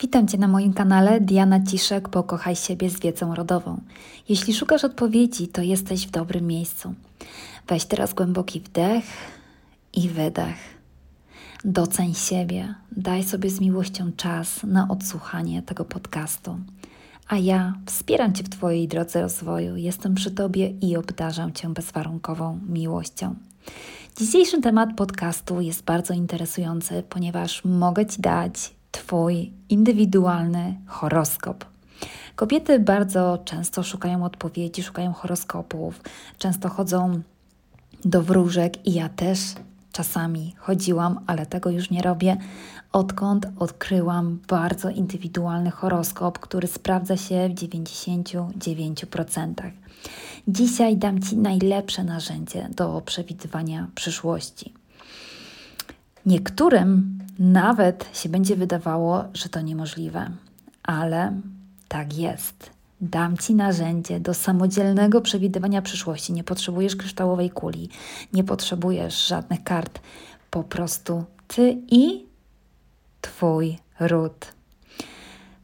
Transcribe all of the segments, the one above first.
Witam Cię na moim kanale Diana Ciszek, pokochaj siebie z wiedzą rodową. Jeśli szukasz odpowiedzi, to jesteś w dobrym miejscu. Weź teraz głęboki wdech i wydech. Doceń siebie, daj sobie z miłością czas na odsłuchanie tego podcastu. A ja wspieram Cię w Twojej drodze rozwoju, jestem przy Tobie i obdarzam Cię bezwarunkową miłością. Dzisiejszy temat podcastu jest bardzo interesujący, ponieważ mogę Ci dać Twój indywidualny horoskop. Kobiety bardzo często szukają odpowiedzi, szukają horoskopów, często chodzą do wróżek i ja też czasami chodziłam, ale tego już nie robię, odkąd odkryłam bardzo indywidualny horoskop, który sprawdza się w 99%. Dzisiaj dam Ci najlepsze narzędzie do przewidywania przyszłości. Niektórym nawet się będzie wydawało, że to niemożliwe, ale tak jest. Dam Ci narzędzie do samodzielnego przewidywania przyszłości. Nie potrzebujesz kryształowej kuli, nie potrzebujesz żadnych kart. Po prostu Ty i Twój ród.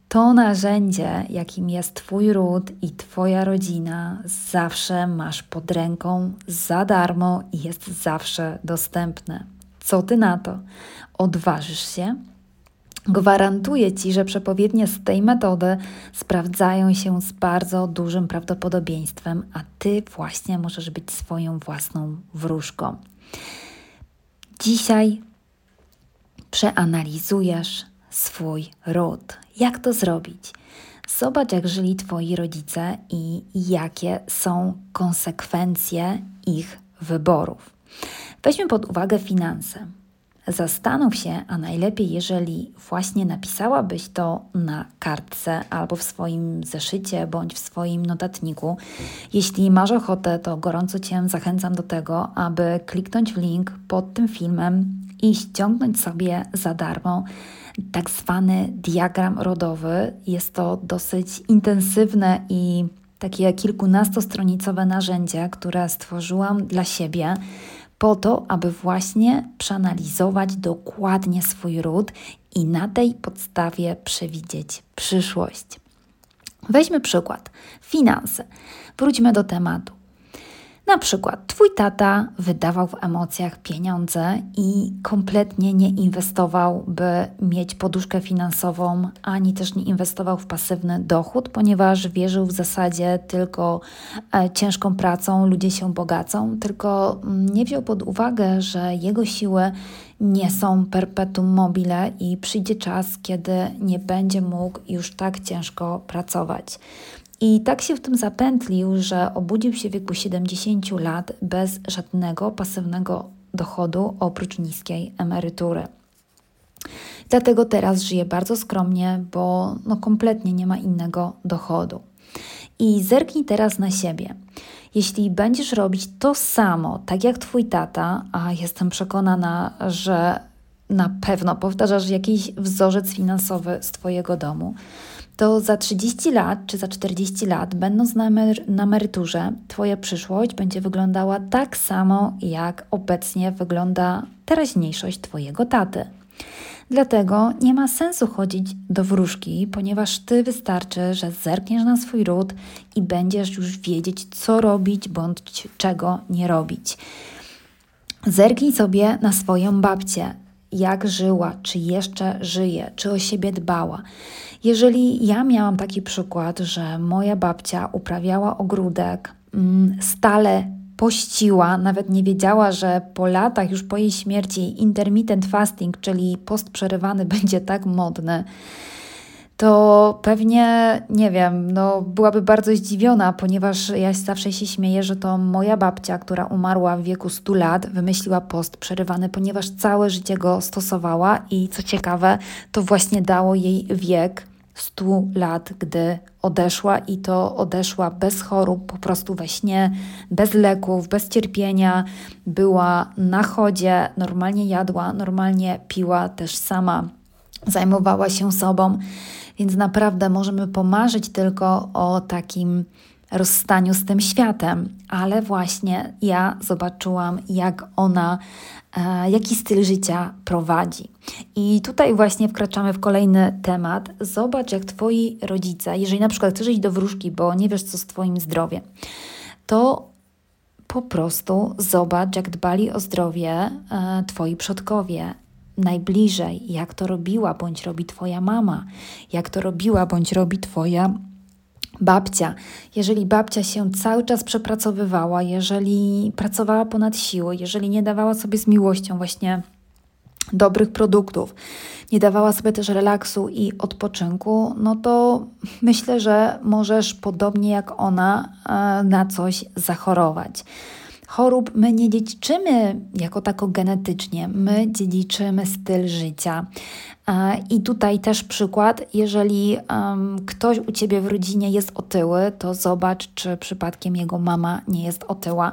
To narzędzie, jakim jest Twój ród i Twoja rodzina, zawsze masz pod ręką za darmo i jest zawsze dostępne. Co ty na to? Odważysz się? Gwarantuję ci, że przepowiednie z tej metody sprawdzają się z bardzo dużym prawdopodobieństwem, a ty właśnie możesz być swoją własną wróżką. Dzisiaj przeanalizujesz swój ród. Jak to zrobić? Zobacz, jak żyli Twoi rodzice i jakie są konsekwencje ich wyborów. Weźmy pod uwagę finanse. Zastanów się, a najlepiej, jeżeli właśnie napisałabyś to na kartce albo w swoim zeszycie bądź w swoim notatniku. Jeśli masz ochotę, to gorąco Cię zachęcam do tego, aby kliknąć w link pod tym filmem i ściągnąć sobie za darmo tak zwany diagram rodowy. Jest to dosyć intensywne i takie kilkunastostronicowe narzędzie, które stworzyłam dla siebie po to, aby właśnie przeanalizować dokładnie swój ród i na tej podstawie przewidzieć przyszłość. Weźmy przykład finanse. Wróćmy do tematu. Na przykład Twój tata wydawał w emocjach pieniądze i kompletnie nie inwestował, by mieć poduszkę finansową, ani też nie inwestował w pasywny dochód, ponieważ wierzył w zasadzie tylko e, ciężką pracą ludzie się bogacą, tylko mm, nie wziął pod uwagę, że jego siły nie są perpetuum mobile i przyjdzie czas, kiedy nie będzie mógł już tak ciężko pracować. I tak się w tym zapętlił, że obudził się w wieku 70 lat bez żadnego pasywnego dochodu oprócz niskiej emerytury. Dlatego teraz żyje bardzo skromnie, bo no kompletnie nie ma innego dochodu. I zerknij teraz na siebie. Jeśli będziesz robić to samo, tak jak twój tata, a jestem przekonana, że na pewno powtarzasz jakiś wzorzec finansowy z twojego domu, to za 30 lat czy za 40 lat, będąc na, emery na emeryturze, Twoja przyszłość będzie wyglądała tak samo, jak obecnie wygląda teraźniejszość Twojego taty. Dlatego nie ma sensu chodzić do wróżki, ponieważ Ty wystarczy, że zerkniesz na swój ród i będziesz już wiedzieć, co robić bądź czego nie robić. Zerknij sobie na swoją babcię, jak żyła, czy jeszcze żyje, czy o siebie dbała. Jeżeli ja miałam taki przykład, że moja babcia uprawiała ogródek, mm, stale pościła, nawet nie wiedziała, że po latach, już po jej śmierci, intermittent fasting, czyli post przerywany, będzie tak modny, to pewnie, nie wiem, no byłaby bardzo zdziwiona, ponieważ ja zawsze się śmieję, że to moja babcia, która umarła w wieku 100 lat, wymyśliła post przerywany, ponieważ całe życie go stosowała i co ciekawe, to właśnie dało jej wiek 100 lat, gdy odeszła i to odeszła bez chorób, po prostu we śnie, bez leków, bez cierpienia. Była na chodzie, normalnie jadła, normalnie piła, też sama zajmowała się sobą, więc naprawdę możemy pomarzyć tylko o takim rozstaniu z tym światem, ale właśnie ja zobaczyłam, jak ona, e, jaki styl życia prowadzi. I tutaj właśnie wkraczamy w kolejny temat. Zobacz, jak twoi rodzice, jeżeli na przykład chcesz iść do wróżki, bo nie wiesz, co z twoim zdrowiem, to po prostu zobacz, jak dbali o zdrowie e, twoi przodkowie, najbliżej, jak to robiła bądź robi Twoja mama, jak to robiła bądź robi Twoja babcia. Jeżeli babcia się cały czas przepracowywała, jeżeli pracowała ponad siły, jeżeli nie dawała sobie z miłością właśnie dobrych produktów, nie dawała sobie też relaksu i odpoczynku, no to myślę, że możesz podobnie jak ona e, na coś zachorować chorób my nie dziedziczymy jako tako genetycznie, my dziedziczymy styl życia. I tutaj też przykład, jeżeli um, ktoś u ciebie w rodzinie jest otyły, to zobacz, czy przypadkiem jego mama nie jest otyła.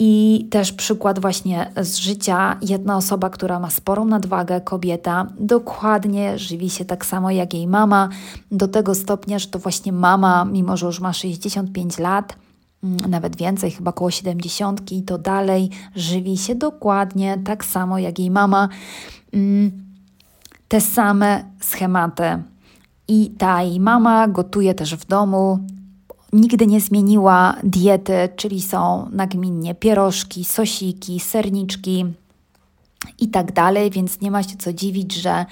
I też przykład właśnie z życia. Jedna osoba, która ma sporą nadwagę, kobieta, dokładnie żywi się tak samo jak jej mama, do tego stopnia, że to właśnie mama, mimo że już ma 65 lat, nawet więcej, chyba około 70, i to dalej żywi się dokładnie tak samo jak jej mama. Mm, te same schematy. I ta jej mama gotuje też w domu. Nigdy nie zmieniła diety, czyli są nagminnie pierożki, sosiki, serniczki i tak dalej, więc nie ma się co dziwić, że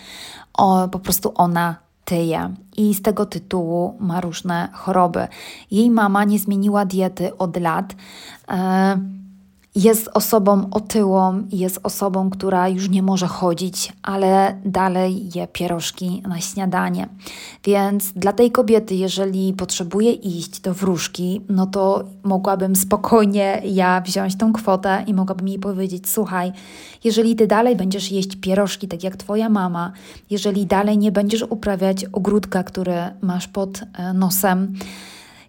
o, po prostu ona tyje i z tego tytułu ma różne choroby. Jej mama nie zmieniła diety od lat. Jest osobą otyłą, jest osobą, która już nie może chodzić, ale dalej je pierożki na śniadanie. Więc dla tej kobiety, jeżeli potrzebuje iść do wróżki, no to mogłabym spokojnie ja wziąć tą kwotę i mogłabym jej powiedzieć: Słuchaj, jeżeli ty dalej będziesz jeść pierożki, tak jak twoja mama, jeżeli dalej nie będziesz uprawiać ogródka, który masz pod e, nosem,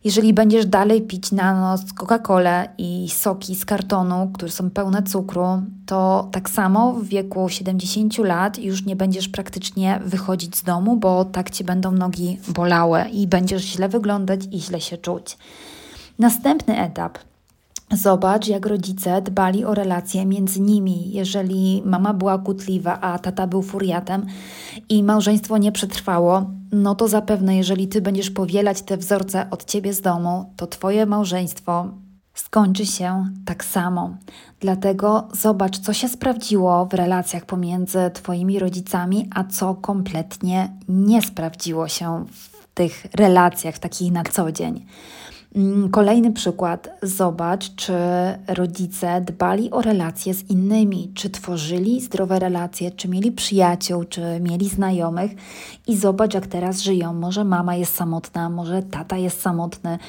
jeżeli będziesz dalej pić na noc Coca-Colę i soki z kartonu, które są pełne cukru, to tak samo w wieku 70 lat już nie będziesz praktycznie wychodzić z domu, bo tak ci będą nogi bolały i będziesz źle wyglądać i źle się czuć. Następny etap Zobacz, jak rodzice dbali o relacje między nimi. Jeżeli mama była kutliwa, a tata był furiatem i małżeństwo nie przetrwało, no to zapewne, jeżeli ty będziesz powielać te wzorce od ciebie z domu, to twoje małżeństwo skończy się tak samo. Dlatego zobacz, co się sprawdziło w relacjach pomiędzy twoimi rodzicami, a co kompletnie nie sprawdziło się w tych relacjach takich na co dzień. Mm, kolejny przykład. Zobacz, czy rodzice dbali o relacje z innymi, czy tworzyli zdrowe relacje, czy mieli przyjaciół, czy mieli znajomych i zobacz, jak teraz żyją. Może mama jest samotna, może tata jest samotny,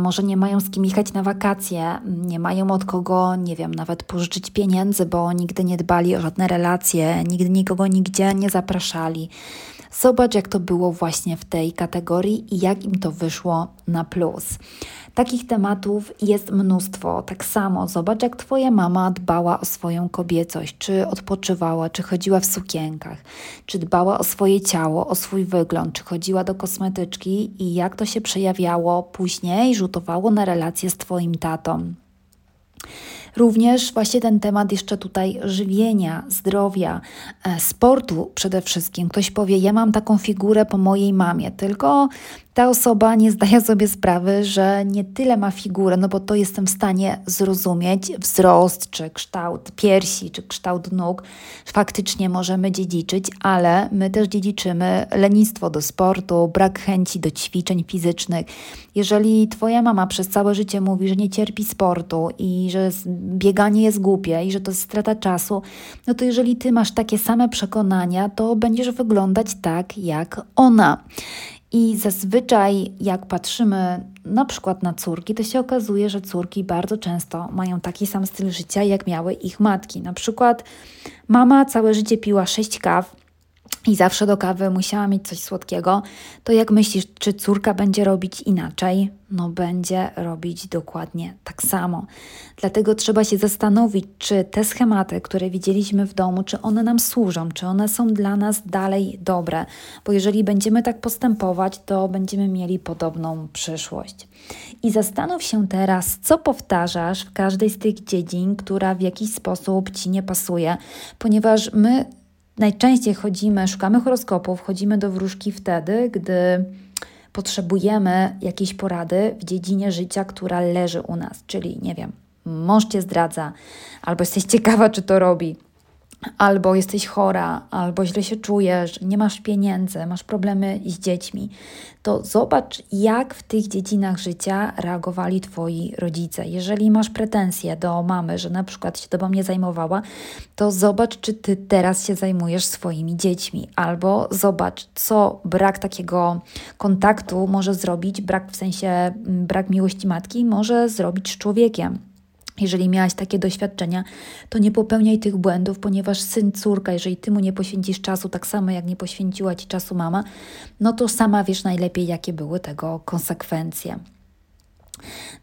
może nie mają z kim jechać na wakacje, nie mają od kogo, nie wiem, nawet pożyczyć pieniędzy, bo nigdy nie dbali o żadne relacje, nigdy nikogo nigdzie nie zapraszali. Zobacz, jak to było właśnie w tej kategorii i jak im to wyszło na plus. Takich tematów jest mnóstwo. Tak samo zobacz, jak Twoja mama dbała o swoją kobiecość, czy odpoczywała, czy chodziła w sukienkach, czy dbała o swoje ciało, o swój wygląd, czy chodziła do kosmetyczki i jak to się przejawiało później, rzutowało na relacje z Twoim tatą. Również właśnie ten temat jeszcze tutaj żywienia, zdrowia, e, sportu przede wszystkim. Ktoś powie, ja mam taką figurę po mojej mamie, tylko ta osoba nie zdaje sobie sprawy, że nie tyle ma figurę, no bo to jestem w stanie zrozumieć, wzrost, czy kształt piersi, czy kształt nóg, faktycznie możemy dziedziczyć, ale my też dziedziczymy lenistwo do sportu, brak chęci do ćwiczeń fizycznych. Jeżeli Twoja mama przez całe życie mówi, że nie cierpi sportu i że bieganie jest głupie i że to jest strata czasu, no to jeżeli Ty masz takie same przekonania, to będziesz wyglądać tak jak ona. I zazwyczaj, jak patrzymy na przykład na córki, to się okazuje, że córki bardzo często mają taki sam styl życia, jak miały ich matki. Na przykład mama całe życie piła sześć kaw, i zawsze do kawy musiała mieć coś słodkiego, to jak myślisz, czy córka będzie robić inaczej? No, będzie robić dokładnie tak samo. Dlatego trzeba się zastanowić, czy te schematy, które widzieliśmy w domu, czy one nam służą, czy one są dla nas dalej dobre, bo jeżeli będziemy tak postępować, to będziemy mieli podobną przyszłość. I zastanów się teraz, co powtarzasz w każdej z tych dziedzin, która w jakiś sposób ci nie pasuje, ponieważ my Najczęściej chodzimy, szukamy horoskopów, chodzimy do wróżki wtedy, gdy potrzebujemy jakiejś porady w dziedzinie życia, która leży u nas, czyli nie wiem, mąż cię zdradza, albo jesteś ciekawa, czy to robi, albo jesteś chora, albo źle się czujesz, nie masz pieniędzy, masz problemy z dziećmi, to zobacz, jak w tych dziedzinach życia reagowali Twoi rodzice. Jeżeli masz pretensje do mamy, że na przykład się Tobą nie zajmowała, to zobacz, czy Ty teraz się zajmujesz swoimi dziećmi, albo zobacz, co brak takiego kontaktu może zrobić, brak w sensie brak miłości matki może zrobić z człowiekiem. Jeżeli miałaś takie doświadczenia, to nie popełniaj tych błędów, ponieważ syn, córka, jeżeli ty mu nie poświęcisz czasu, tak samo jak nie poświęciła ci czasu mama, no to sama wiesz najlepiej, jakie były tego konsekwencje.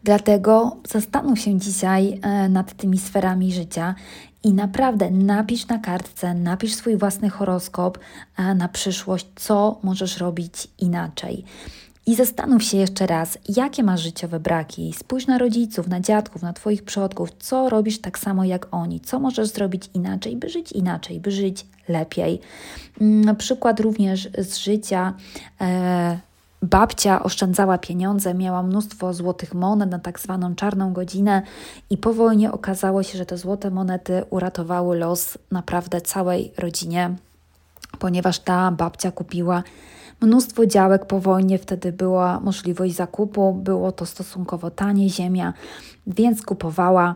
Dlatego zastanów się dzisiaj e, nad tymi sferami życia i naprawdę napisz na kartce, napisz swój własny horoskop e, na przyszłość, co możesz robić inaczej. I zastanów się jeszcze raz, jakie masz życiowe braki. Spójrz na rodziców, na dziadków, na Twoich przodków, co robisz tak samo jak oni, co możesz zrobić inaczej, by żyć inaczej, by żyć lepiej. Mm, przykład również z życia. E, Babcia oszczędzała pieniądze, miała mnóstwo złotych monet na tak zwaną czarną godzinę, i po wojnie okazało się, że te złote monety uratowały los naprawdę całej rodzinie, ponieważ ta babcia kupiła mnóstwo działek po wojnie, wtedy była możliwość zakupu, było to stosunkowo tanie ziemia, więc kupowała,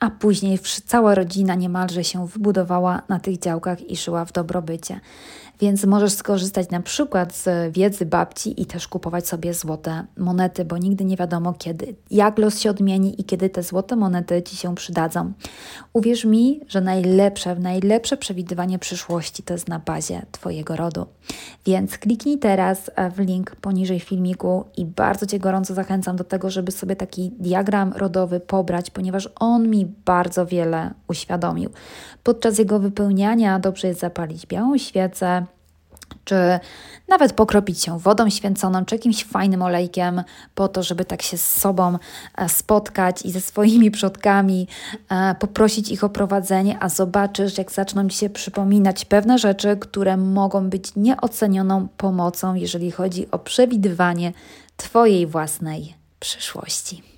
a później cała rodzina niemalże się wybudowała na tych działkach i żyła w dobrobycie. Więc możesz skorzystać na przykład z wiedzy babci i też kupować sobie złote monety, bo nigdy nie wiadomo kiedy, jak los się odmieni i kiedy te złote monety Ci się przydadzą. Uwierz mi, że najlepsze, najlepsze przewidywanie przyszłości to jest na bazie Twojego rodu. Więc kliknij teraz w link poniżej filmiku i bardzo Cię gorąco zachęcam do tego, żeby sobie taki diagram rodowy pobrać, ponieważ on mi bardzo wiele uświadomił. Podczas jego wypełniania dobrze jest zapalić białą świecę, czy nawet pokropić się wodą święconą, czy jakimś fajnym olejkiem, po to, żeby tak się z sobą e, spotkać i ze swoimi przodkami, e, poprosić ich o prowadzenie, a zobaczysz, jak zaczną ci się przypominać pewne rzeczy, które mogą być nieocenioną pomocą, jeżeli chodzi o przewidywanie Twojej własnej przyszłości.